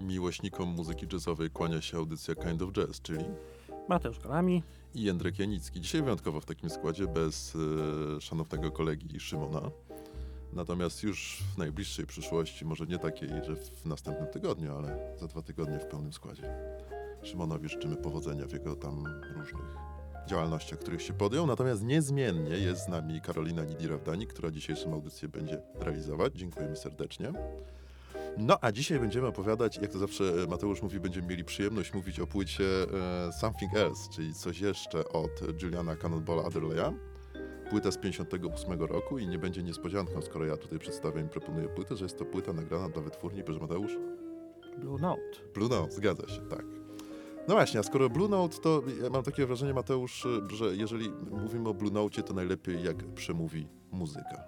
Miłośnikom muzyki jazzowej kłania się audycja Kind of Jazz, czyli Mateusz Kalami. i Jędrek Janicki. Dzisiaj wyjątkowo w takim składzie bez e, szanownego kolegi Szymona. Natomiast już w najbliższej przyszłości, może nie takiej, że w następnym tygodniu, ale za dwa tygodnie w pełnym składzie. Szymonowi życzymy powodzenia w jego tam różnych działalnościach, których się podjął. Natomiast niezmiennie jest z nami Karolina Nidira-Wdani, która dzisiejszą audycję będzie realizować. Dziękujemy serdecznie. No a dzisiaj będziemy opowiadać, jak to zawsze e, Mateusz mówi, będziemy mieli przyjemność mówić o płycie e, Something Else, czyli coś jeszcze od Juliana Cannonballa Adderleya. Płyta z 58 roku i nie będzie niespodzianką, skoro ja tutaj przedstawiam i proponuję płytę, że jest to płyta nagrana dla wytwórni, proszę Mateusz? Blue Note. Blue Note, zgadza się, tak. No właśnie, a skoro Blue Note, to ja mam takie wrażenie, Mateusz, że jeżeli mówimy o Blue Note, to najlepiej jak przemówi muzyka.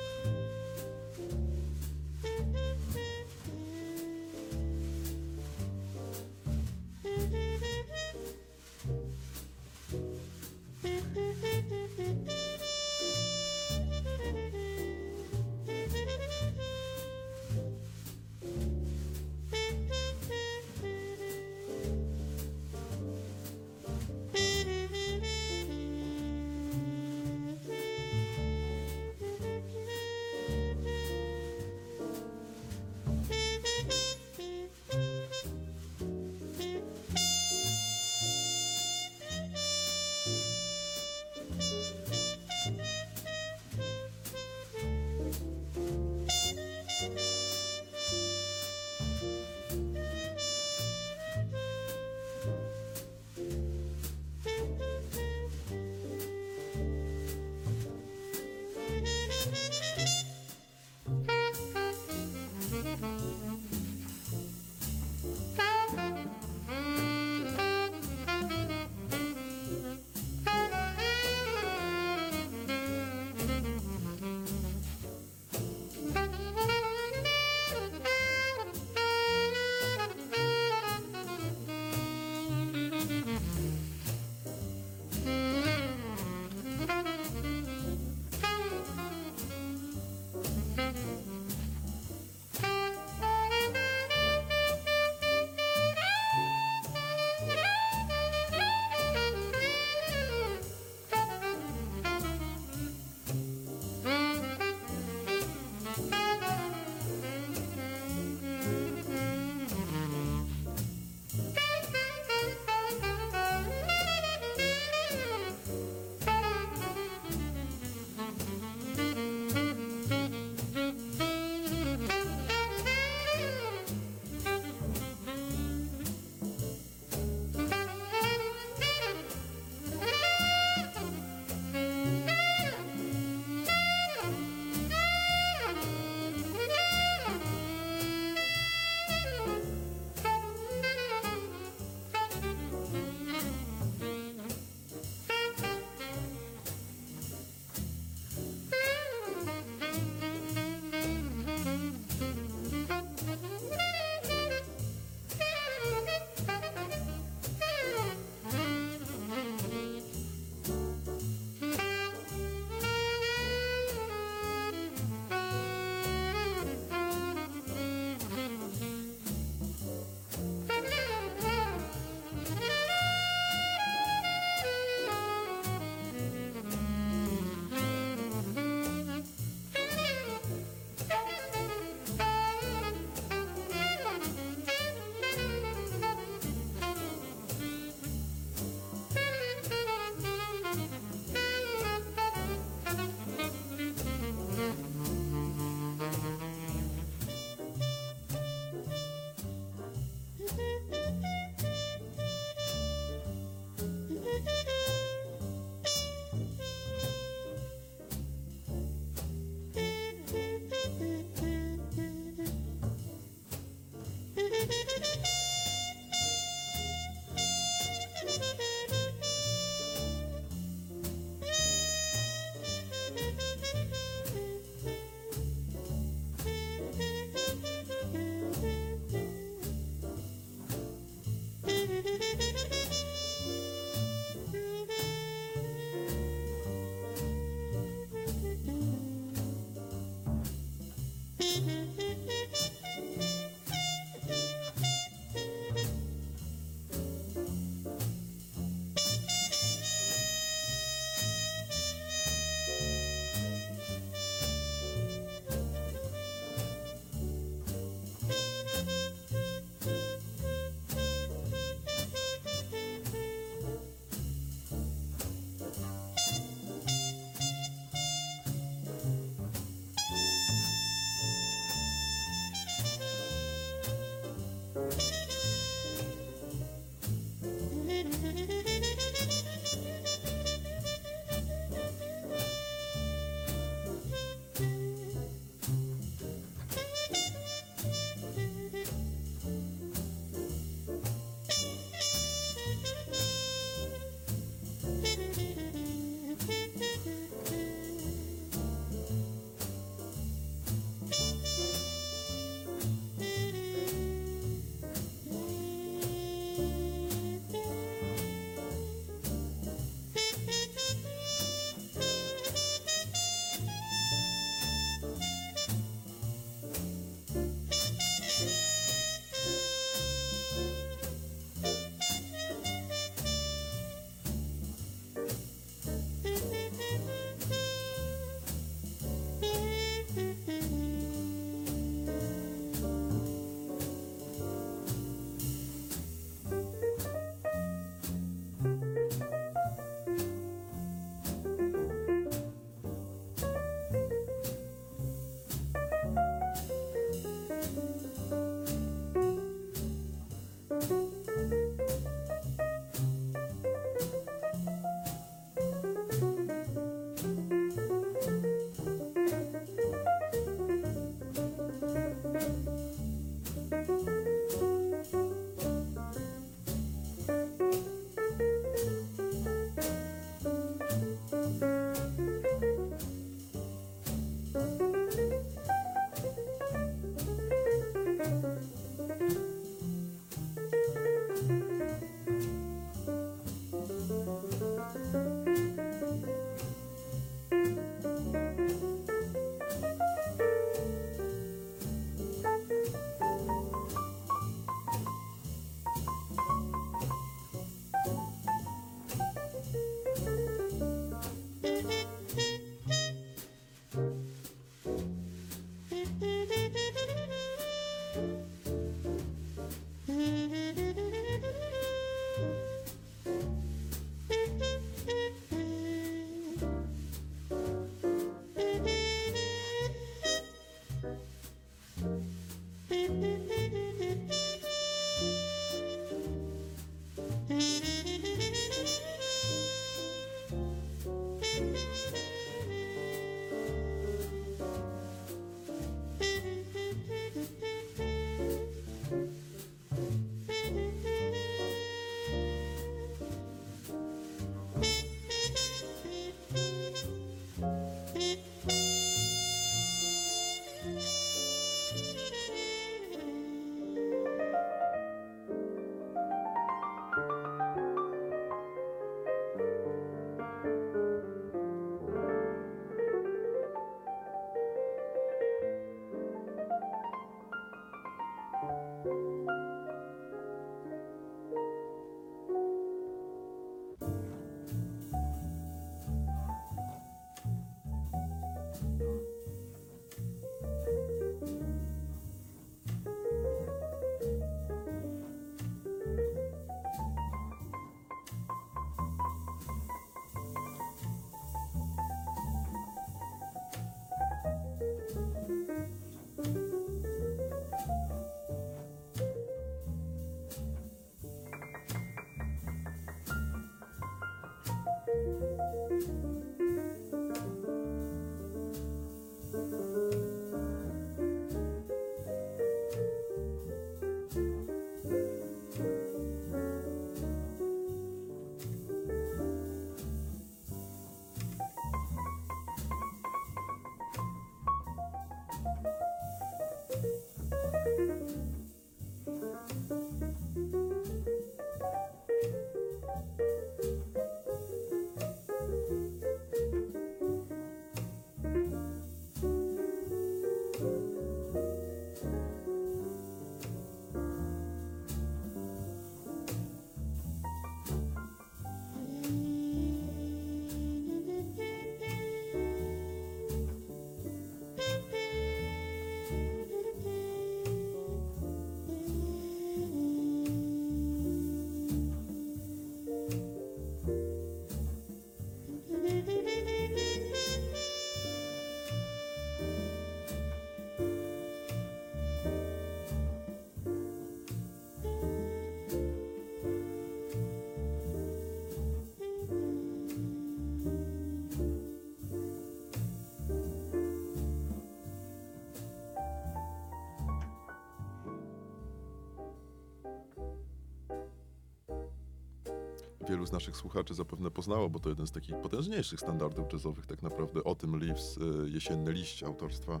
Wielu z naszych słuchaczy zapewne poznało, bo to jeden z takich potężniejszych standardów jazzowych tak naprawdę. O tym Leaves, y, Jesienny liść autorstwa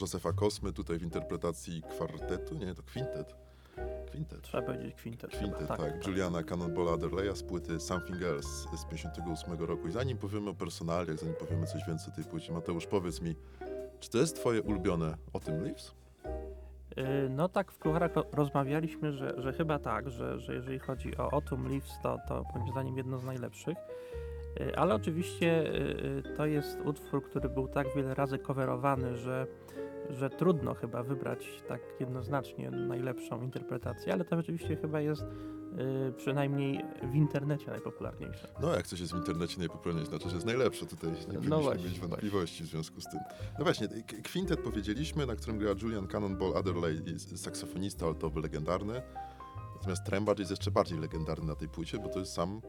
Józefa Kosmy, tutaj w interpretacji kwartetu, nie, to kwintet. Kwintet. Trzeba powiedzieć kwintet. chyba. Kwintet, tak. Juliana Cannonballa Adderleya z płyty Something Else z 58 roku. I zanim powiemy o personaliach, zanim powiemy coś więcej o tej płycie, Mateusz, powiedz mi, czy to jest twoje ulubione o tym Leaves? Y, No tak w kucharach ro- rozmawialiśmy, że, że chyba tak, że, że jeżeli chodzi o Autumn Leaves, to, to moim zdaniem jedno z najlepszych. Y, Ale oczywiście y, to jest utwór, który był tak wiele razy coverowany, że, że trudno chyba wybrać tak jednoznacznie najlepszą interpretację, ale to rzeczywiście chyba jest y, przynajmniej w internecie najpopularniejsze. No, jak coś jest w internecie najpopularniejsze, znaczy, że jest najlepsze. Tutaj nie No powinniśmy właśnie, mieć wątpliwości w związku z tym. No właśnie, k- kwintet powiedzieliśmy, na którym gra Julian Cannonball Adderley, saksofonista altowy legendarny. Natomiast trębacz jest jeszcze bardziej legendarny na tej płycie, bo to jest sam,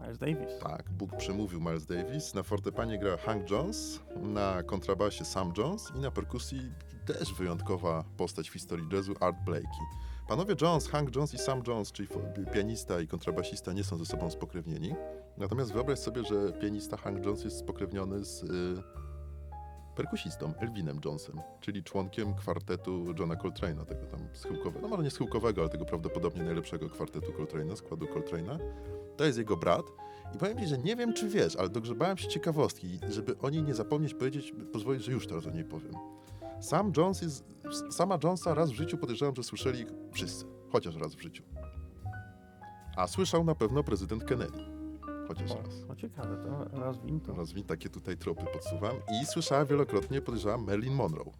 Miles Davis. tak, Bóg przemówił Miles Davis. Na fortepanie gra Hank Jones, na kontrabasie Sam Jones i na perkusji też wyjątkowa postać w historii jazzu, Art Blakey. Panowie Jones, Hank Jones i Sam Jones, czyli pianista i kontrabasista, nie są ze sobą spokrewnieni. Natomiast wyobraź sobie, że pianista Hank Jones jest spokrewniony z y, perkusistą Elvinem Jonesem, czyli członkiem kwartetu Johna Coltrane'a, tego tam schyłkowego, no może nie schyłkowego, ale tego prawdopodobnie najlepszego kwartetu Coltrane'a, składu Coltrane'a. To jest jego brat. I powiem ci, że nie wiem, czy wiesz, ale dogrzebałem się ciekawostki, żeby o niej nie zapomnieć powiedzieć, pozwolić, że już teraz o niej powiem. Sam Jones jest, sama Jonesa raz w życiu podejrzewam, że słyszeli wszyscy, chociaż raz w życiu. A słyszał na pewno prezydent Kennedy, chociaż O, raz. no ciekawe, to rozwin to. Rozwin takie tutaj tropy podsuwam. I słyszała wielokrotnie, podejrzewam, Marilyn Monroe.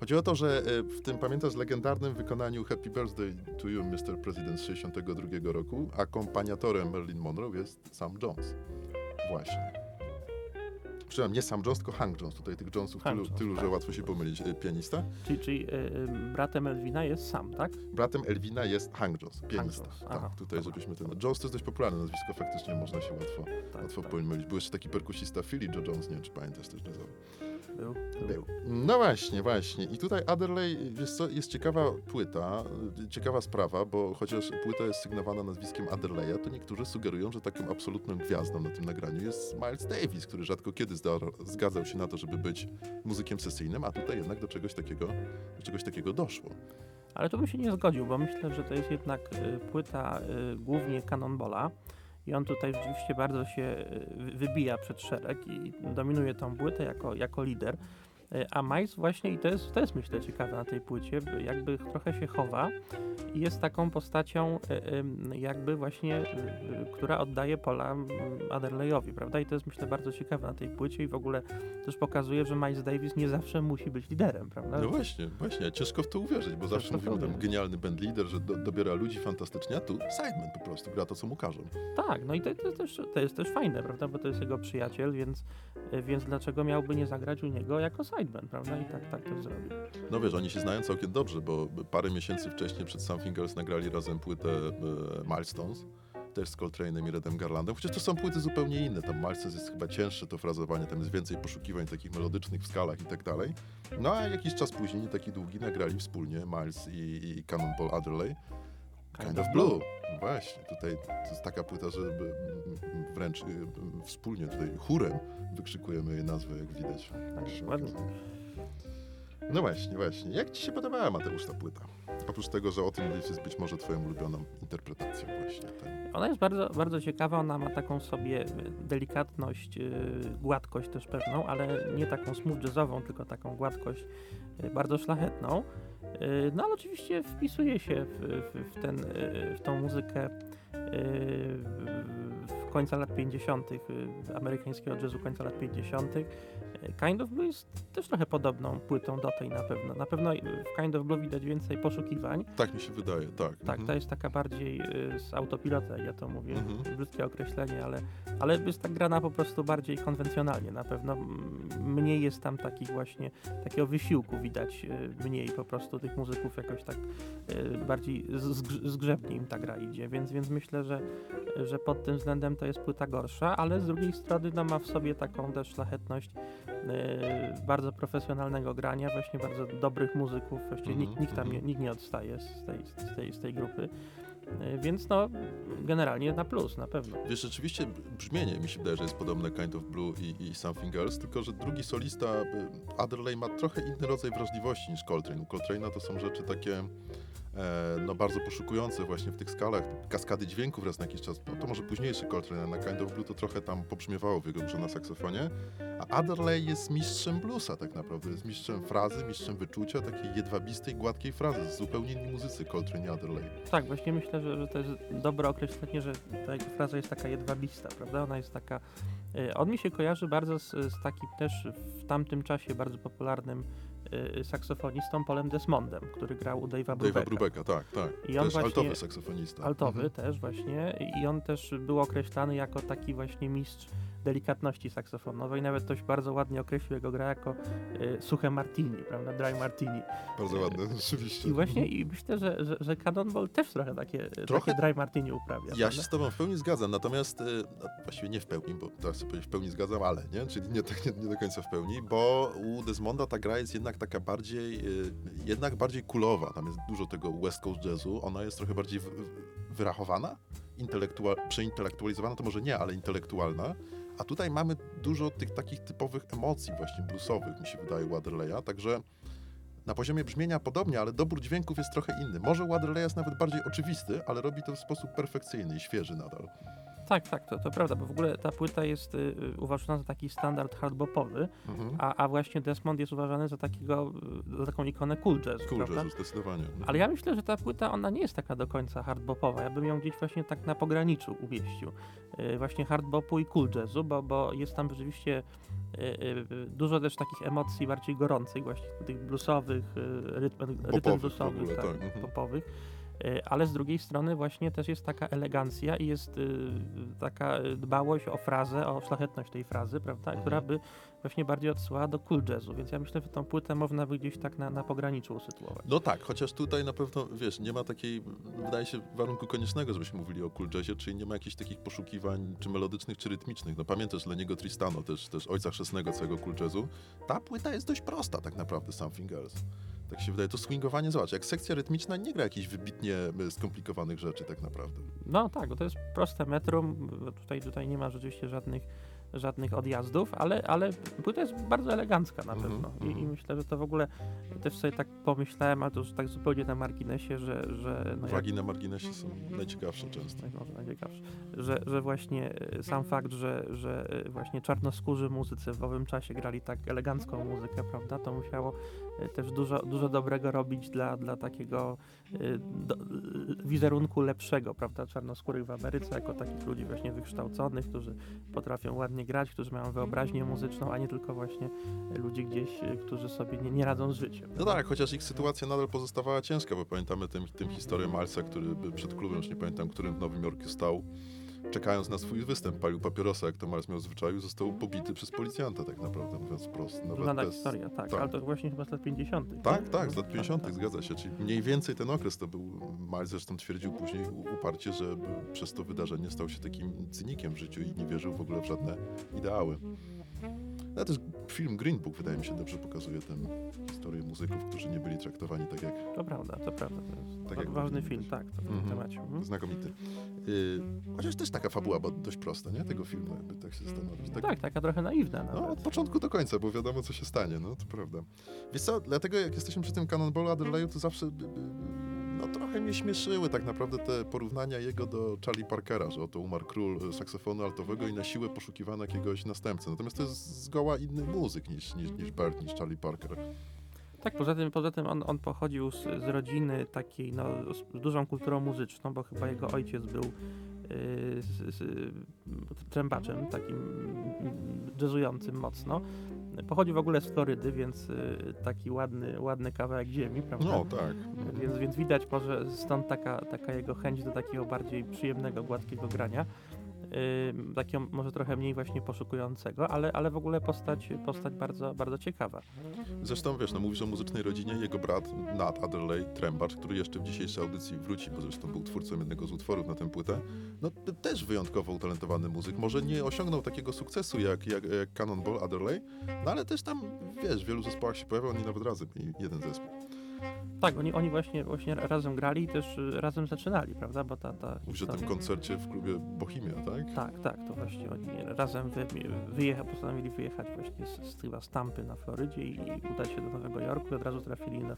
Chodzi o to, że e, w tym, pamiętasz, legendarnym wykonaniu Happy Birthday to You, Mr. President z 62 roku, akompaniatorem Marilyn Monroe jest Sam Jones. Właśnie. Przepraszam, nie Sam Jones, tylko Hank Jones. Tutaj tych Jonesów Hank tylu, Jones, tylu że tak. łatwo się pomylić. E, Pianista. Czyli, czyli y, y, bratem Elwina jest sam, tak? Bratem Elwina jest Hank Jones, pianista. Jones, Tak, aha, tutaj dobra. żebyśmy ten... Jones to jest dość popularne nazwisko, faktycznie można się łatwo, Tak, łatwo tak. pomylić. Był jeszcze taki perkusista Philly Joe Jones, nie wiem czy pamiętasz też jazzowy. Był, Był. No właśnie, właśnie. I tutaj Adderley, wiesz co, jest ciekawa płyta, ciekawa sprawa, bo chociaż płyta jest sygnowana nazwiskiem Adderleya, to niektórzy sugerują, że taką absolutną gwiazdą na tym nagraniu jest Miles Davis, który rzadko kiedy zgadzał się na to, żeby być muzykiem sesyjnym, a tutaj jednak do czegoś takiego, do czegoś takiego doszło. Ale tu bym się nie zgodził, bo myślę, że to jest jednak y, płyta y, głównie Cannonballa i on tutaj rzeczywiście bardzo się wy- wybija przed szereg i dominuje tą płytę jako, jako lider. Y, A Miles właśnie, i to jest, to jest myślę ciekawe na tej płycie, by jakby trochę się chowa i jest taką postacią y, jakby właśnie, y, która oddaje pola Adderleyowi, prawda? I to jest myślę bardzo ciekawe na tej płycie i w ogóle też pokazuje, że Miles Davis nie zawsze musi być liderem, prawda? No właśnie, właśnie, ciężko w to uwierzyć, bo zawsze tam uwierzyć. genialny band leader, że do, dobiera ludzi fantastycznie, a tu sideman po prostu, gra to, co mu każą. Tak, no i to, to, jest też, to jest też fajne, prawda, bo to jest jego przyjaciel, więc, więc dlaczego miałby nie zagrać u niego jako sideman, prawda, i tak, tak to zrobił. No wiesz, oni się znają całkiem dobrze, bo parę miesięcy wcześniej przed Something nagrali razem płytę e, Milestones, też z Coltrane'em i Redem Garlandem, chociaż to są płyty zupełnie inne, tam Milestones jest chyba cięższe to frazowanie, tam jest więcej poszukiwań takich melodycznych w skalach i tak dalej. No a jakiś czas później, nie taki długi, nagrali wspólnie Miles i, i Cannonball Adderley, Kind of Blue. Właśnie, tutaj to jest taka płyta, że wręcz y, wspólnie tutaj chórem wykrzykujemy jej nazwę, jak widać. Tak, ładnie. No właśnie, właśnie. Jak ci się podobała Mateusz ta płyta? Oprócz tego, że o tym Leaves jest być może twoją ulubioną interpretacją właśnie. Ten. Ona jest bardzo, bardzo ciekawa, ona ma taką sobie y, delikatność, y, gładkość też pewną, ale nie taką smooth jazzową, tylko taką gładkość bardzo szlachetną. Y, No ale oczywiście wpisuje się w, w, w, ten, y, w tą muzykę y, w końca lat 50., y, amerykańskiego jazzu końca lat 50. Y, Kind of Blue jest też trochę podobną płytą do tej na pewno. Na pewno w Kind of Blue widać więcej poszukiwań, Tak mi się wydaje, tak. tak, mhm. ta jest taka bardziej y, z autopilota, ja to mówię, Mhm. brzydkie określenie, ale, ale jest tak grana po prostu bardziej konwencjonalnie. Na pewno mniej jest tam takich właśnie, takiego wysiłku widać, y, mniej po prostu tych muzyków jakoś tak y, bardziej zgrzebnie im ta gra idzie, więc, więc myślę, że, że pod tym względem to jest płyta gorsza, ale z drugiej strony no, ma w sobie taką też szlachetność y, bardzo profesjonalnego grania, właśnie bardzo dobrych muzyków, właściwie Mhm, nikt, nikt tam nie, mhm. nikt nie odstaje z tej, z tej, z tej grupy. Y, Więc no, generalnie na plus, na pewno. Wiesz, rzeczywiście brzmienie mi się wydaje, że jest podobne Kind of Blue i, i Something Else, tylko że drugi solista, y, Adderley, ma trochę inny rodzaj wrażliwości niż Coltrane. U Coltrane'a to są rzeczy takie no, bardzo poszukujące właśnie w tych skalach, kaskady dźwięków raz na jakiś czas. No, to może późniejszy Coltrane, na Kind of Blue to trochę tam pobrzmiewało w jego grze na saksofonie. A Adderley jest mistrzem bluesa tak naprawdę, jest mistrzem frazy, mistrzem wyczucia, takiej jedwabistej, gładkiej frazy. Z zupełnie inni muzycy Coltrane i Adderley. Tak, właśnie myślę, że, że to jest dobre określenie, że ta jego fraza jest taka jedwabista, prawda? Ona jest taka. y, On mi się kojarzy bardzo z, z takim też w tamtym czasie bardzo popularnym saksofonistą Polem Desmondem, który grał u Dave'a Dave'a Brubecka. Brubecka, tak, tak. I on Też właśnie- altowy saksofonista. Altowy Mhm. też właśnie i on też był określany jako taki właśnie mistrz delikatności saksofonowej. Nawet ktoś bardzo ładnie określił jego grę jako y, suche martini, prawda? Dry martini. Bardzo ładne, rzeczywiście. I właśnie i myślę, że, że, że Cannonball też trochę takie, Trochę- takie dry martini uprawia. Ja prawda? się z tobą w pełni zgadzam, natomiast, y, no, właściwie nie w pełni, bo teraz sobie w pełni zgadzam, ale, nie? Czyli nie, tak- nie, nie do końca w pełni, bo u Desmonda ta gra jest jednak taka bardziej, y, jednak bardziej kulowa, tam jest dużo tego West Coast Jazzu, ona jest trochę bardziej wy, wyrachowana, intelektual, przeintelektualizowana, to może nie, ale intelektualna, a tutaj mamy dużo tych takich typowych emocji właśnie bluesowych, mi się wydaje, u Adderleya, także na poziomie brzmienia podobnie, ale dobór dźwięków jest trochę inny. Może u Adderleya jest nawet bardziej oczywisty, ale robi to w sposób perfekcyjny i świeży nadal. Tak, tak, to, to prawda, bo w ogóle ta płyta jest y, y, uważana za taki standard hardbopowy, Mhm. a, a właśnie Desmond jest uważany za takiego, y, za taką ikonę cool jazz, Cool prawda? jazzu, zdecydowanie. Mhm. Ale ja myślę, że ta płyta, ona nie jest taka do końca hardbopowa. Ja bym ją gdzieś właśnie tak na pograniczu umieścił. Yy, właśnie hardbopu i cool jazzu, bo, bo jest tam rzeczywiście yy, yy, dużo też takich emocji bardziej gorących, właśnie tych bluesowych, rytm, rytm bluesowych, ogóle, tak, tak, mhm. popowych. Yy, Ale z drugiej strony właśnie też jest taka elegancja i jest yy, taka dbałość o frazę, o szlachetność tej frazy, prawda, Mhm. która by właśnie bardziej odsyłała do cool jazzu, więc ja myślę, że tą płytę można by gdzieś tak na, na pograniczu usytuować. No tak, chociaż tutaj na pewno, wiesz, nie ma takiej, wydaje się, warunku koniecznego, żebyśmy mówili o cool jazzie, czyli nie ma jakichś takich poszukiwań, czy melodycznych, czy rytmicznych. No pamiętasz Leniego Tristano, też, też ojca chrzestnego całego cool jazzu. Ta płyta jest dość prosta tak naprawdę, Something Else. Tak się wydaje, to swingowanie, zobacz, jak sekcja rytmiczna nie gra jakichś wybitnie e, skomplikowanych rzeczy tak naprawdę. No tak, bo to jest proste metrum. Tutaj, tutaj nie ma rzeczywiście żadnych, żadnych odjazdów, ale, ale płyta jest bardzo elegancka na Mhm, pewno. I, I mhm. myślę, że to w ogóle też sobie tak pomyślałem, ale to już tak zupełnie na marginesie, że. że no Uwagi na marginesie są najciekawsze często. Tak, może najciekawsze. Że, że właśnie e, sam fakt, że, że e, właśnie czarnoskórzy muzycy w owym czasie grali tak elegancką muzykę, prawda, to musiało też dużo, dużo dobrego robić dla, dla takiego e, do, e, wizerunku lepszego, prawda, czarnoskórych w Ameryce, jako takich ludzi właśnie wykształconych, którzy potrafią ładnie grać, którzy mają wyobraźnię muzyczną, a nie tylko właśnie ludzi gdzieś, którzy sobie nie, nie radzą z życiem. No tak, chociaż ich sytuacja nadal pozostawała ciężka, bo pamiętamy tę historię Malsa, który przed klubem, już nie pamiętam, którym w Nowym Jorku stał, czekając na swój występ, palił papierosa, jak to Mals miał w zwyczaju, został pobity przez policjanta, tak naprawdę, mówiąc wprost. Nawet Znana bez... historia, tak, tak. ale to właśnie chyba z lat 50. Tak, tak, z lat Tak, 50., tak. zgadza się. Czyli mniej więcej ten okres to był. Miles zresztą twierdził później uparcie, że przez to wydarzenie stał się takim cynikiem w życiu i nie wierzył w ogóle w żadne ideały. Ale też film Green Book, wydaje mi się, dobrze pokazuje tę historię muzyków, którzy nie byli traktowani tak jak To prawda, to prawda. To Tak jak ważny film, być. tak, to w Mhm. tym temacie. Mhm. znakomity. Yy, chociaż też taka fabuła, bo dość prosta, nie? Tego filmu, jakby tak się zastanowić. Tak, Tak, taka trochę naiwna No, nawet. od początku do końca, bo wiadomo, co się stanie, no to prawda. Wiesz co, dlatego jak jesteśmy przy tym Cannonballu Adderleyu, to zawsze no trochę mnie śmieszyły tak naprawdę te porównania jego do Charlie Parkera, że oto umarł król e, saksofonu altowego i na siłę poszukiwano jakiegoś następcy. Natomiast to jest zgoła inny muzyk niż, niż, niż Bert, niż Charlie Parker. Tak, poza tym, poza tym on, on pochodził z, z rodziny takiej no, z dużą kulturą muzyczną, bo chyba jego ojciec był z, z, trębaczem, takim mm, jazzującym mocno. Pochodzi w ogóle z Florydy, więc y, taki ładny, ładny kawałek ziemi, prawda? No tak. Więc, więc widać może stąd taka, taka jego chęć do takiego bardziej przyjemnego, gładkiego grania. Yy, takiego może trochę mniej właśnie poszukującego, ale, ale w ogóle postać, postać bardzo, bardzo ciekawa. Zresztą wiesz, no mówisz o muzycznej rodzinie, jego brat Nat Adderley, trębacz, który jeszcze w dzisiejszej audycji wróci, bo zresztą był twórcą jednego z utworów na tę płytę, no też wyjątkowo utalentowany muzyk. Może nie osiągnął takiego sukcesu jak, jak, jak Cannonball Adderley, no ale też tam, wiesz, w wielu zespołach się pojawiał, oni nawet razem jeden zespół. Tak, oni, oni właśnie, właśnie razem grali i też y, razem zaczynali, prawda? Bo ta, ta Mówisz o tym historia- koncercie w klubie Bohemia, tak? Tak, tak, to właśnie oni razem wy, wyjecha, postanowili wyjechać właśnie z, z chyba Stampy na Florydzie i, i udać się do Nowego Jorku. Od razu trafili do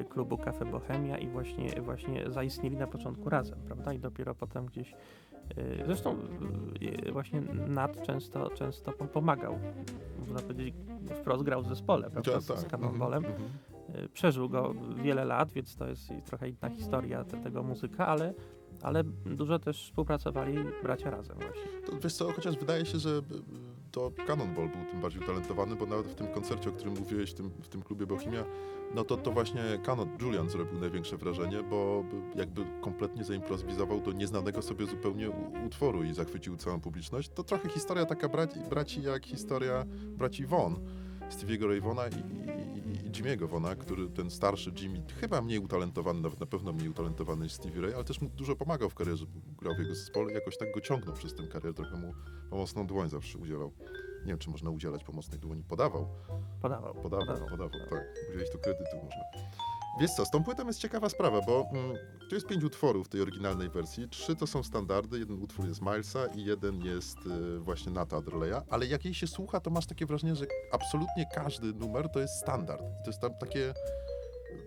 y, klubu Cafe Bohemia i właśnie, właśnie zaistnieli na początku razem, prawda? I dopiero potem gdzieś. y, Zresztą y, właśnie Nat często, często pom- pomagał, można powiedzieć, wprost grał w zespole, prawda, Ja, z, z tak. Cannonballem. Mhm, mhm. Y, Przeżył go wiele lat, więc to jest trochę inna historia te, tego muzyka, ale, ale dużo też współpracowali bracia razem właśnie. To wiesz co, chociaż wydaje się, że to Cannonball był tym bardziej utalentowany, bo nawet w tym koncercie, o którym mówiłeś, w tym, w tym klubie Bohemia, no to, to właśnie Canon, Julian zrobił największe wrażenie, bo jakby kompletnie zaimprowizował do nieznanego sobie zupełnie utworu i zachwycił całą publiczność. To trochę historia taka braci, braci jak historia braci Von, Stevie'ego Ray Vona i, i, i Jimmy'ego Vona, który ten starszy Jimmy, chyba mniej utalentowany, nawet na pewno mniej utalentowany niż Stevie Ray, ale też mu dużo pomagał w karierze, grał w jego zespole i jakoś tak go ciągnął przez tę karierę, trochę mu pomocną dłoń zawsze udzielał. Nie wiem, czy można udzielać pomocnej dłoni. Podawał, Podawał. podawał, podawał, tak. Udzielić to kredytu można. Wiesz co, z tą płytą jest ciekawa sprawa, bo mm, tu jest pięć utworów tej oryginalnej wersji. Trzy to są standardy, jeden utwór jest Milesa i jeden jest y, właśnie Nata Adderleya, ale jak jej się słucha, to masz takie wrażenie, że absolutnie każdy numer to jest standard. To jest tam takie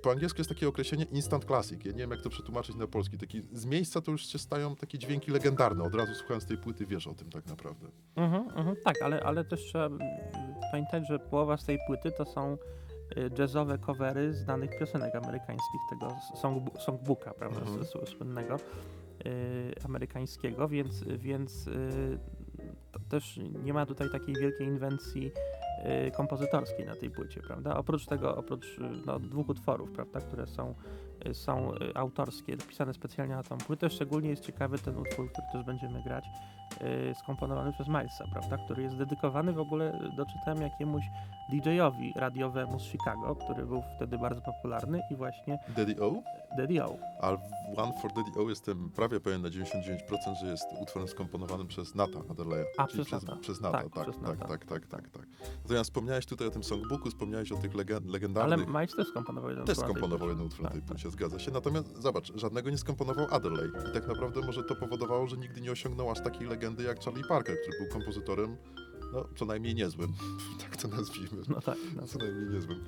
po angielsku jest takie określenie instant classic. Ja nie wiem, jak to przetłumaczyć na polski. Taki, z miejsca to już się stają takie dźwięki legendarne. Od razu słuchając tej płyty wiesz o tym tak naprawdę. Mhm, mhm, tak, ale, ale też trzeba mm, pamiętać, że połowa z tej płyty to są jazzowe covery znanych piosenek amerykańskich, tego song, songbooka, prawda, Mhm. słynnego y, amerykańskiego, więc, więc y, też nie ma tutaj takiej wielkiej inwencji y, kompozytorskiej na tej płycie, prawda? Oprócz tego, oprócz y, no, dwóch utworów, prawda, które są, y, są y, autorskie, pisane specjalnie na tą płytę, szczególnie jest ciekawy ten utwór, który też będziemy grać, y, skomponowany przez Milesa, prawda, który jest dedykowany w ogóle, doczytałem jakiemuś DJ-owi radiowemu z Chicago, który był wtedy bardzo popularny i właśnie Daddy O? Daddy O. A One for Daddy O jestem prawie pewien na 99%, że jest utworem skomponowanym przez Nata Adderleya. A, przez przez, Nata. przez Nata. Tak, Tak, przez tak, Nata. tak, tak, tak, tak. Natomiast wspomniałeś tutaj o tym songbooku, wspomniałeś o tych Ale legendarnych... Miles też skomponował jeden Też utwór tej skomponował jeden utwór na tej Tak, płycie, zgadza się. Natomiast zobacz, żadnego nie skomponował Adderley. I tak naprawdę może to powodowało, że nigdy nie osiągnął aż takiej legendy jak Charlie Parker, który był kompozytorem, no co najmniej niezłym. tak to nazwijmy. No tak, no, Co najmniej niezłym.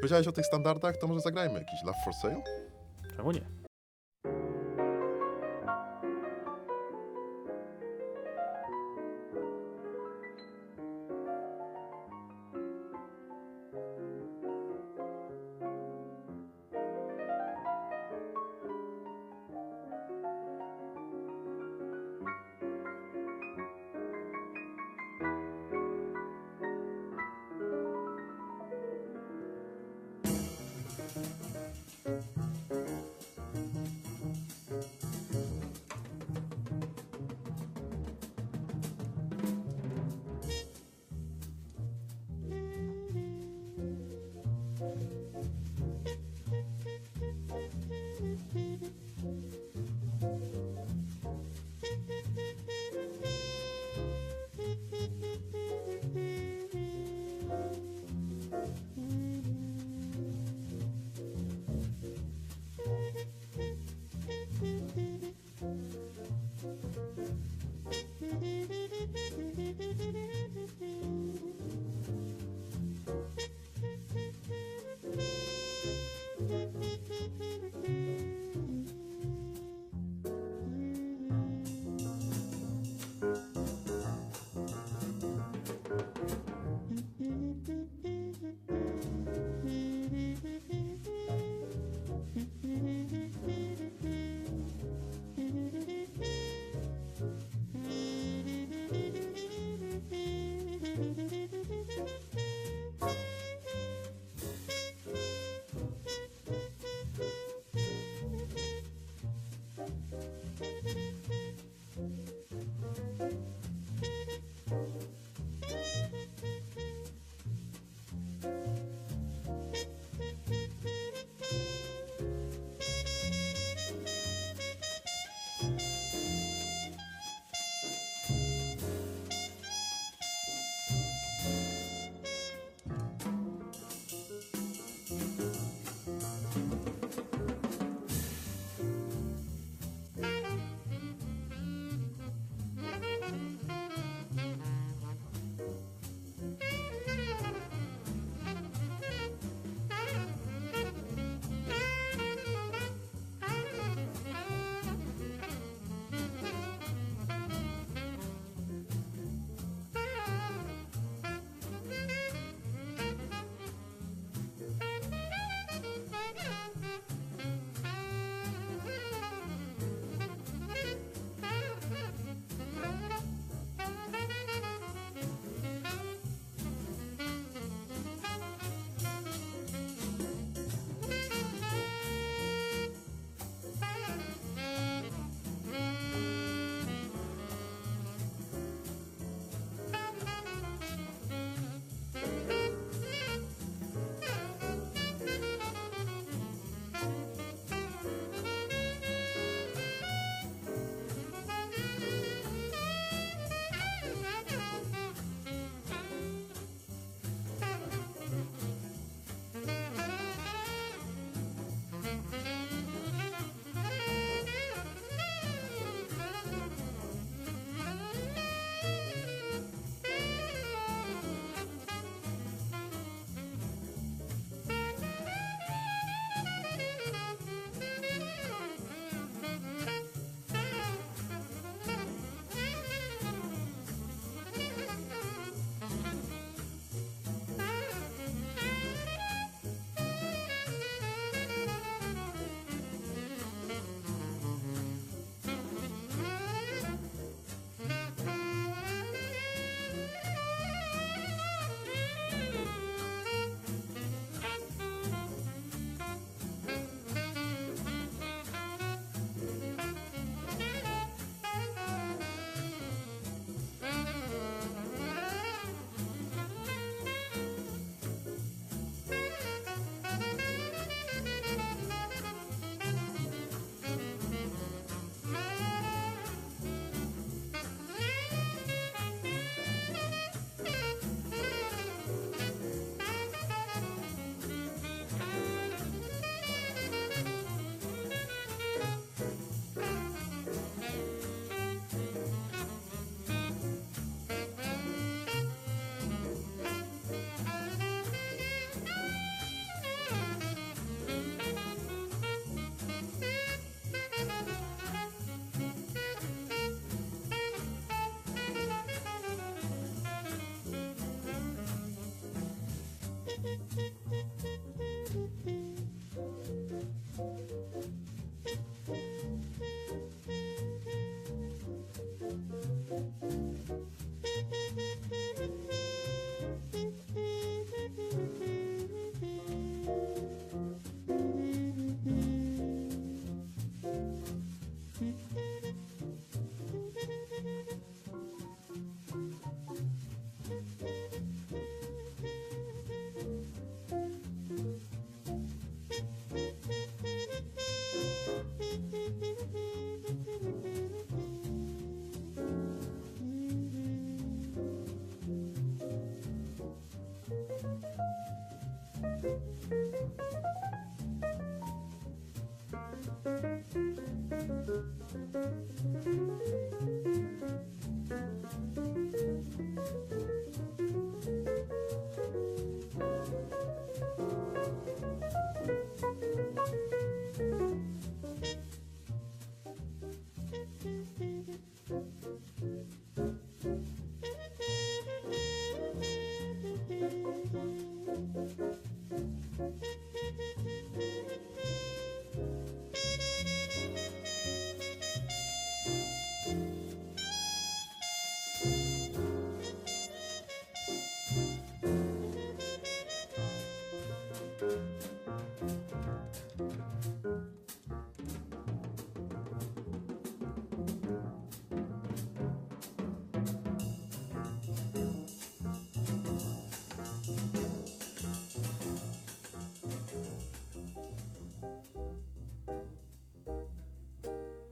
Powiedziałeś o tych standardach, to może zagrajmy jakiś Love for Sale? czemu nie?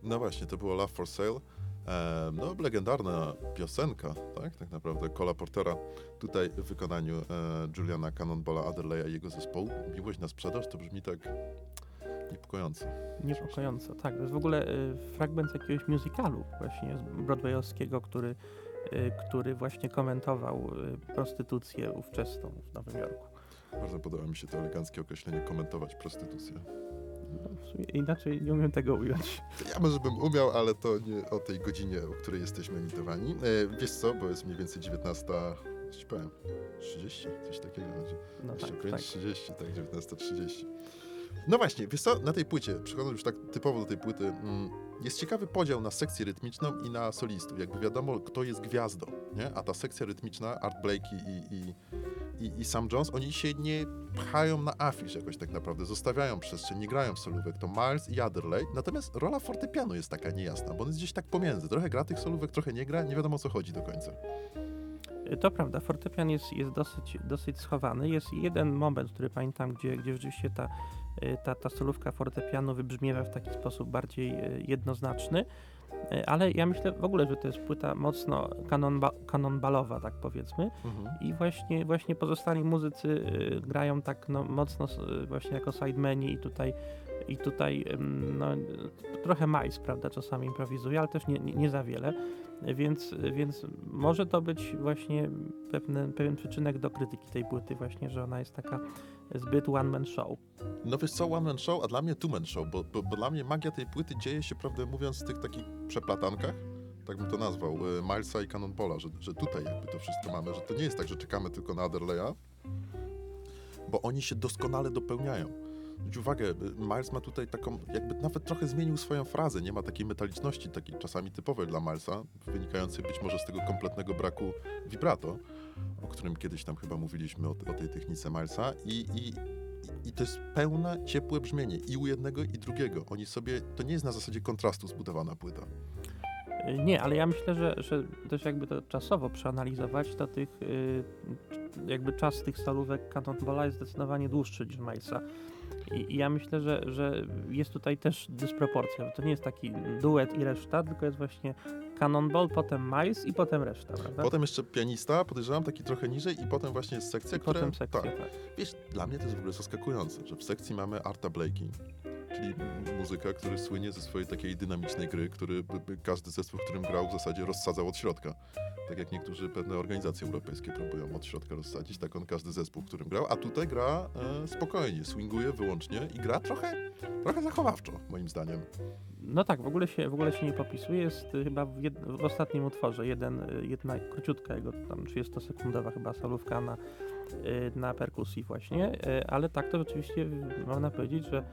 No właśnie, to było Love for Sale. E, no, legendarna piosenka, tak? Tak naprawdę Cola Portera. Tutaj w wykonaniu e, Juliana Cannonballa Adderleya i jego zespołu. Miłość na sprzedaż to brzmi tak niepokojąco. Niepokojąco, tak. To jest w ogóle y, fragment jakiegoś musicalu właśnie broadwayowskiego, który, y, który właśnie komentował y, prostytucję ówczesną w Nowym Jorku. Bardzo podoba mi się to eleganckie określenie komentować prostytucję. No, inaczej nie umiem tego ująć. Ja może bym umiał, ale to nie o tej godzinie, o której jesteśmy emitowani. E, wiesz co, bo jest mniej więcej 19, coś ci powiem, 30, coś takiego. No jeszcze tak, około tak. 30, tak, 19.30. No właśnie, wiesz co, na tej płycie, przechodząc już tak typowo do tej płyty, mm, jest ciekawy podział na sekcję rytmiczną i na solistów. Jakby wiadomo, kto jest gwiazdą, nie? A ta sekcja rytmiczna, Art Blakey i, i, i, i Sam Jones, oni się nie pchają na afisz jakoś tak naprawdę, zostawiają przestrzeń, nie grają w solówek, to Miles i Adderley. Natomiast rola fortepianu jest taka niejasna, bo on jest gdzieś tak pomiędzy. Trochę gra tych solówek, trochę nie gra, nie wiadomo o co chodzi do końca. To prawda, fortepian jest, jest dosyć, dosyć schowany. Jest jeden moment, który pamiętam, gdzie, gdzie rzeczywiście ta, y, ta, ta solówka fortepianu wybrzmiewa w taki sposób bardziej y, jednoznaczny. Y, Ale ja myślę w ogóle, że to jest płyta mocno kanonba, kanonbalowa, tak powiedzmy. I właśnie, właśnie pozostali muzycy y, grają tak no, mocno y, właśnie jako sidemeni i tutaj, i tutaj no, trochę Miles, prawda, czasami improwizuje, ale też nie, nie, nie za wiele. Więc, więc może to być właśnie pewne, pewien przyczynek do krytyki tej płyty właśnie, że ona jest taka zbyt one-man show. No wiesz co, one man show, a dla mnie two man show, bo, bo, bo dla mnie magia tej płyty dzieje się, prawdę mówiąc, w tych takich przeplatankach, tak bym to nazwał, y, Milesa i Cannonballa, że, że tutaj jakby to wszystko mamy, że to nie jest tak, że czekamy tylko na Adderleya, bo oni się doskonale dopełniają. Zwróć uwagę, y, Miles ma tutaj taką, jakby nawet trochę zmienił swoją frazę, nie ma takiej metaliczności, takiej czasami typowej dla Milesa, wynikającej być może z tego kompletnego braku vibrato, o którym kiedyś tam chyba mówiliśmy, o, o tej technice Milesa i, i, i to jest pełne, ciepłe brzmienie i u jednego i drugiego. Oni sobie, to nie jest na zasadzie kontrastu zbudowana płyta. Y, Nie, ale ja myślę, że, że też jakby to czasowo przeanalizować, to tych y, jakby czas tych solówek Cannonballa jest zdecydowanie dłuższy niż Milesa. I, I ja myślę, że, że jest tutaj też dysproporcja, to nie jest taki duet i reszta, tylko jest właśnie Cannonball, potem Miles i potem reszta, prawda? Potem jeszcze pianista, podejrzewam, taki trochę niżej i potem właśnie jest sekcja, I która... potem sekcja, Tak. tak. Wiesz, dla mnie to jest w ogóle zaskakujące, że w sekcji mamy Arta Blakey, czyli muzyka, który słynie ze swojej takiej dynamicznej gry, który każdy zespół, w którym grał w zasadzie rozsadzał od środka. Tak jak niektórzy pewne organizacje europejskie próbują od środka rozsadzić, tak on każdy zespół, w którym grał, a tutaj gra e, spokojnie, swinguje wyłącznie i gra trochę, trochę zachowawczo, moim zdaniem. No tak, w ogóle się, w ogóle się nie popisuje. Jest y, chyba w, jed, w ostatnim utworze jeden, y, jedna króciutka jego, tam 30-sekundowa chyba solówka na, y, na perkusji właśnie, ale tak to rzeczywiście można powiedzieć, że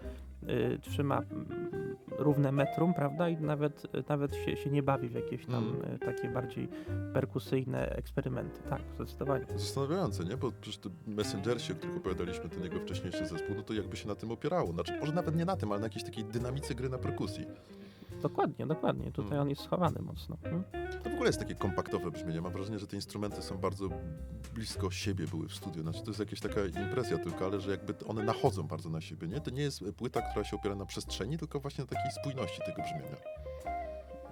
trzyma mm, równe metrum, prawda, i nawet, y, nawet się, się nie bawi w jakieś tam Mm. y, takie bardziej perkusyjne eksperymenty, tak, zdecydowanie. Zastanawiające, nie? Bo przecież te Messengersi, o których opowiadaliśmy, ten jego wcześniejszy zespół, no to jakby się na tym opierało. Znaczy, może nawet nie na tym, ale na jakiejś takiej dynamice gry na perkusji. Dokładnie, dokładnie, tutaj Mm. on jest schowany mocno. Mm. To w ogóle jest takie kompaktowe brzmienie. Mam wrażenie, że te instrumenty są bardzo blisko siebie były w studiu. Znaczy, to jest jakaś taka impresja tylko, ale że jakby one nachodzą bardzo na siebie, nie? To nie jest płyta, która się opiera na przestrzeni, tylko właśnie na takiej spójności tego brzmienia.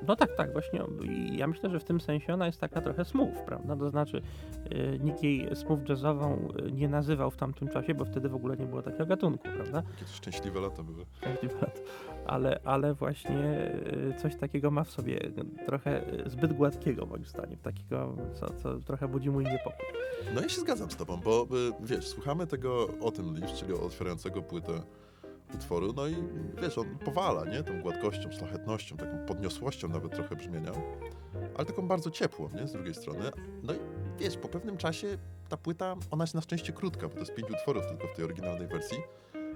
No tak, tak, właśnie. Ja myślę, że w tym sensie ona jest taka trochę smooth, prawda? To znaczy, y, nikt jej smooth jazzową y, nie nazywał w tamtym czasie, bo wtedy w ogóle nie było takiego gatunku, prawda? To szczęśliwe lata były. Każdy lat. Ale, ale właśnie y, coś takiego ma w sobie, trochę y, zbyt gładkiego moim zdaniem, takiego, co, co trochę budzi mój niepokój. No ja się zgadzam z tobą, bo wiesz, słuchamy tego o tym Leaf, czyli otwierającego płytę utworu, no i wiesz, on powala, nie? Tą gładkością, szlachetnością, taką podniosłością nawet trochę brzmienia, ale taką bardzo ciepłą, nie? Z drugiej strony. No i wiesz, po pewnym czasie ta płyta, ona jest na szczęście krótka, bo to jest pięć utworów tylko w tej oryginalnej wersji,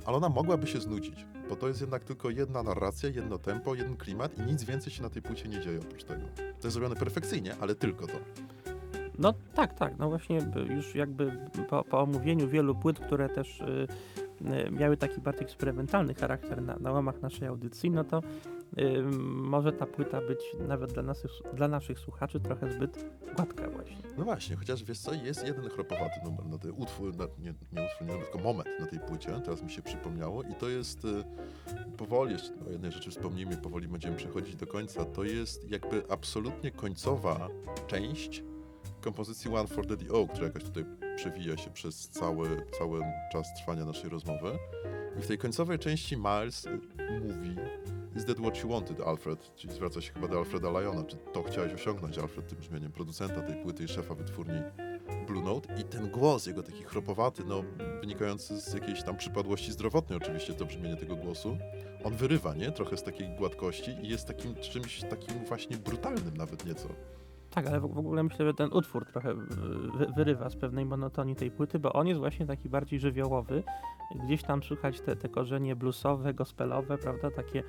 ale ona mogłaby się znudzić, bo to jest jednak tylko jedna narracja, jedno tempo, jeden klimat i nic więcej się na tej płycie nie dzieje oprócz tego. To jest zrobione perfekcyjnie, ale tylko to. No tak, tak, no właśnie y, już jakby po, po omówieniu wielu płyt, które też y, y, miały taki bardziej eksperymentalny charakter na, na łamach naszej audycji, no to y, może ta płyta być nawet dla, nas, dla naszych słuchaczy trochę zbyt gładka właśnie. No właśnie, chociaż wiesz co, jest jeden chropowaty numer na tej utwór, na, nie, nie utwór, nie, tylko moment na tej płycie, teraz mi się przypomniało i to jest y, powoli, jeszcze o jednej rzeczy wspomnijmy, powoli będziemy przechodzić do końca, to jest jakby absolutnie końcowa część kompozycji One for Daddy O, która jakoś tutaj przewija się przez cały, cały czas trwania naszej rozmowy. I w tej końcowej części Miles y, mówi Is that what you wanted, Alfred? Czyli zwraca się chyba do Alfreda Lyona. Czy to chciałeś osiągnąć, Alfred, tym brzmieniem producenta tej płyty i szefa wytwórni Blue Note? I ten głos jego taki chropowaty, no wynikający z jakiejś tam przypadłości zdrowotnej oczywiście to brzmienie tego głosu, on wyrywa, nie? Trochę z takiej gładkości i jest takim czymś takim właśnie brutalnym nawet nieco. Tak, ale w, ogóle myślę, że ten utwór trochę wy, wyrywa z pewnej monotonii tej płyty, bo on jest właśnie taki bardziej żywiołowy. Gdzieś tam słychać te, te korzenie bluesowe, gospelowe, prawda, takie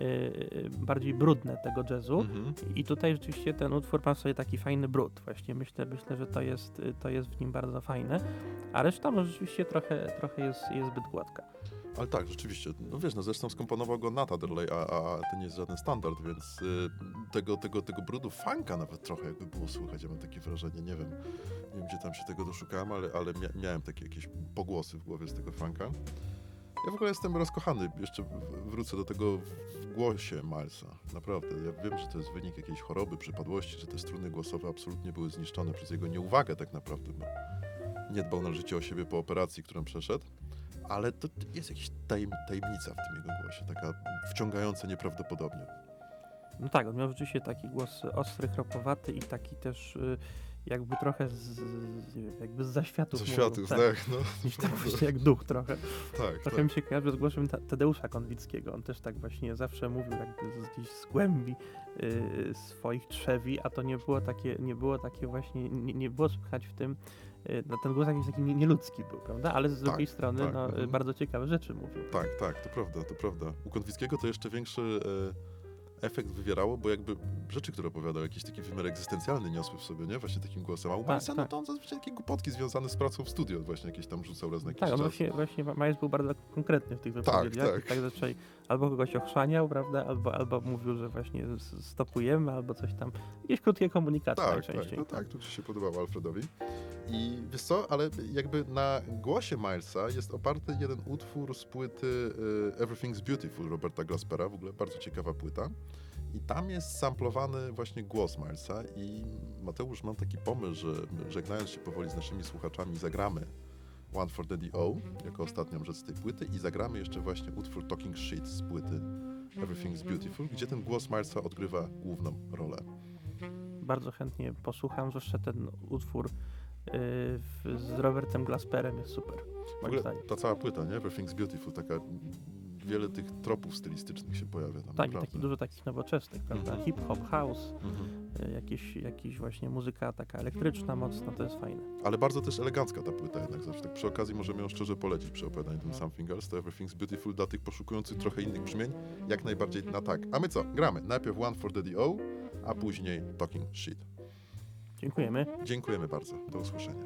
yy, bardziej brudne tego jazzu. Mhm. I tutaj rzeczywiście ten utwór ma sobie taki fajny brud. Właśnie myślę, myślę że to jest, to jest w nim bardzo fajne. A reszta no, rzeczywiście trochę, trochę jest, jest zbyt gładka. Ale tak, rzeczywiście. No wiesz, no zresztą skomponował go Nat Adderley, a, a to nie jest żaden standard, więc y, tego, tego, tego brudu funka nawet trochę jakby było słychać. Ja mam takie wrażenie, nie wiem, nie wiem gdzie tam się tego doszukałem, ale, ale mia miałem takie jakieś pogłosy w głowie z tego funka. Ja w ogóle jestem rozkochany, jeszcze wrócę do tego w- w głosie Milesa. Naprawdę, ja wiem, że to jest wynik jakiejś choroby, przypadłości, że te struny głosowe absolutnie były zniszczone przez jego nieuwagę tak naprawdę, bo nie dbał należycie o siebie po operacji, którą przeszedł ale to jest jakaś tajem, tajemnica w tym jego głosie, taka wciągająca nieprawdopodobnie. No tak, on miał rzeczywiście taki głos ostry, chropowaty i taki też y, jakby trochę z, z, jakby z zaświatów. Mówił, światu, tak. tak, no. Gdzieś tam właśnie jak duch trochę. tak, Trochę tak. mi się kojarzy z głosem Ta- Tadeusza Konwickiego. On też tak właśnie zawsze mówił jakby z, gdzieś z głębi y, swoich trzewi, a to nie było takie, nie było takie właśnie, nie, nie było słychać w tym, no ten głos jakiś taki nie- nieludzki był, prawda? Ale z Tak, drugiej strony tak, no, y, mhm. bardzo ciekawe rzeczy mówił. Tak, tak, to prawda, to prawda. U Konwickiego to jeszcze większy e, efekt wywierało, bo jakby rzeczy, które opowiadał, jakiś taki wymiar egzystencjalny niosły w sobie, nie? Właśnie takim głosem. A u Tak, Milesa, no tak. to on zazwyczaj takie głupotki związane z pracą w studio właśnie jakieś tam rzucał raz na jakiś Tak, czas. właśnie, właśnie Miles był bardzo konkretny w tych wypowiedziach. tak. I tak zazwyczaj albo kogoś ochrzaniał, prawda, albo, albo mówił, że właśnie stopujemy, albo coś tam. Jakieś krótkie komunikaty Tak, tak, najczęściej. no tak, to ci się podobało Alfredowi. I wiesz co, ale jakby na głosie Milesa jest oparty jeden utwór z płyty y, Everything's Beautiful Roberta Glaspera, w ogóle bardzo ciekawa płyta. I tam jest samplowany właśnie głos Milesa i Mateusz, mam taki pomysł, że żegnając się powoli z naszymi słuchaczami zagramy One for Daddy O jako ostatnią rzecz z tej płyty i zagramy jeszcze właśnie utwór Talking Shit z płyty Everything's Beautiful, gdzie ten głos Milesa odgrywa główną rolę. Bardzo chętnie posłucham, zwłaszcza ten utwór z Robertem Glasperem jest super. W ogóle zdaniem. ta cała płyta, nie? Everything's Beautiful, taka mm, wiele tych tropów stylistycznych się pojawia tam Tak, taki, dużo takich nowoczesnych, prawda? Mhm. Hip-hop, house, y, jakieś, jakieś właśnie muzyka taka elektryczna mocno, to jest fajne. Ale bardzo też elegancka ta płyta jednak zawsze. Tak przy okazji możemy ją szczerze polecić przy opowiadaniu tym Something Else, to Everything's Beautiful dla tych poszukujących trochę innych brzmień, jak najbardziej na tak. A my co? Gramy. Najpierw One for Daddy O, a później Talking Shit. Dziękujemy. Dziękujemy bardzo. Do usłyszenia.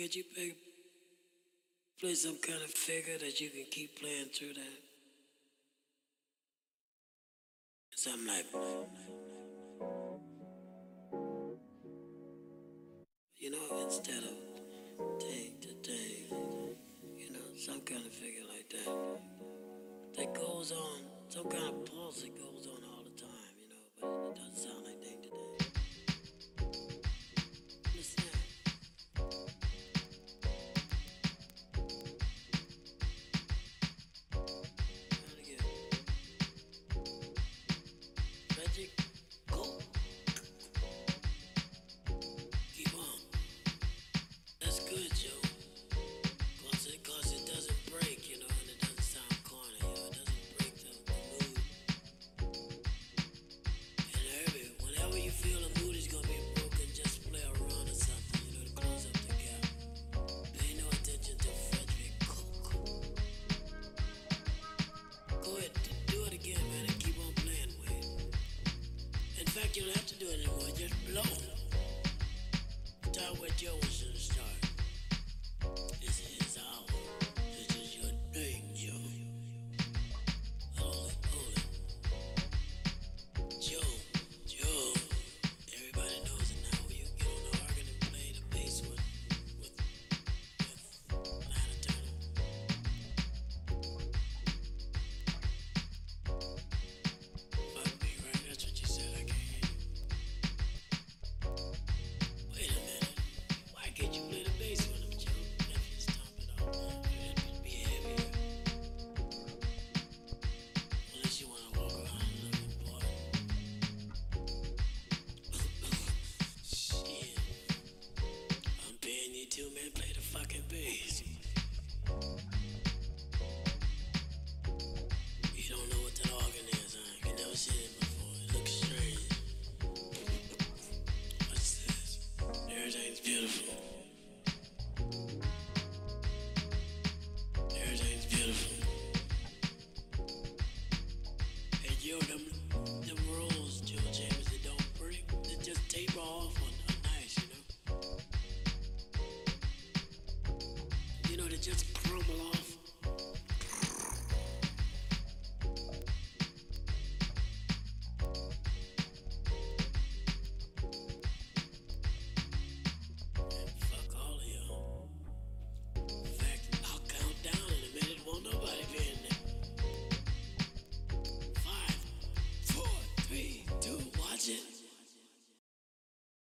Could you play, play some kind of figure that you can keep playing through that? Something like. You know, instead of take to day, you know, some kind of figure like that. That goes on, some kind of pulse that goes on all the time, you know, but it doesn't sound like.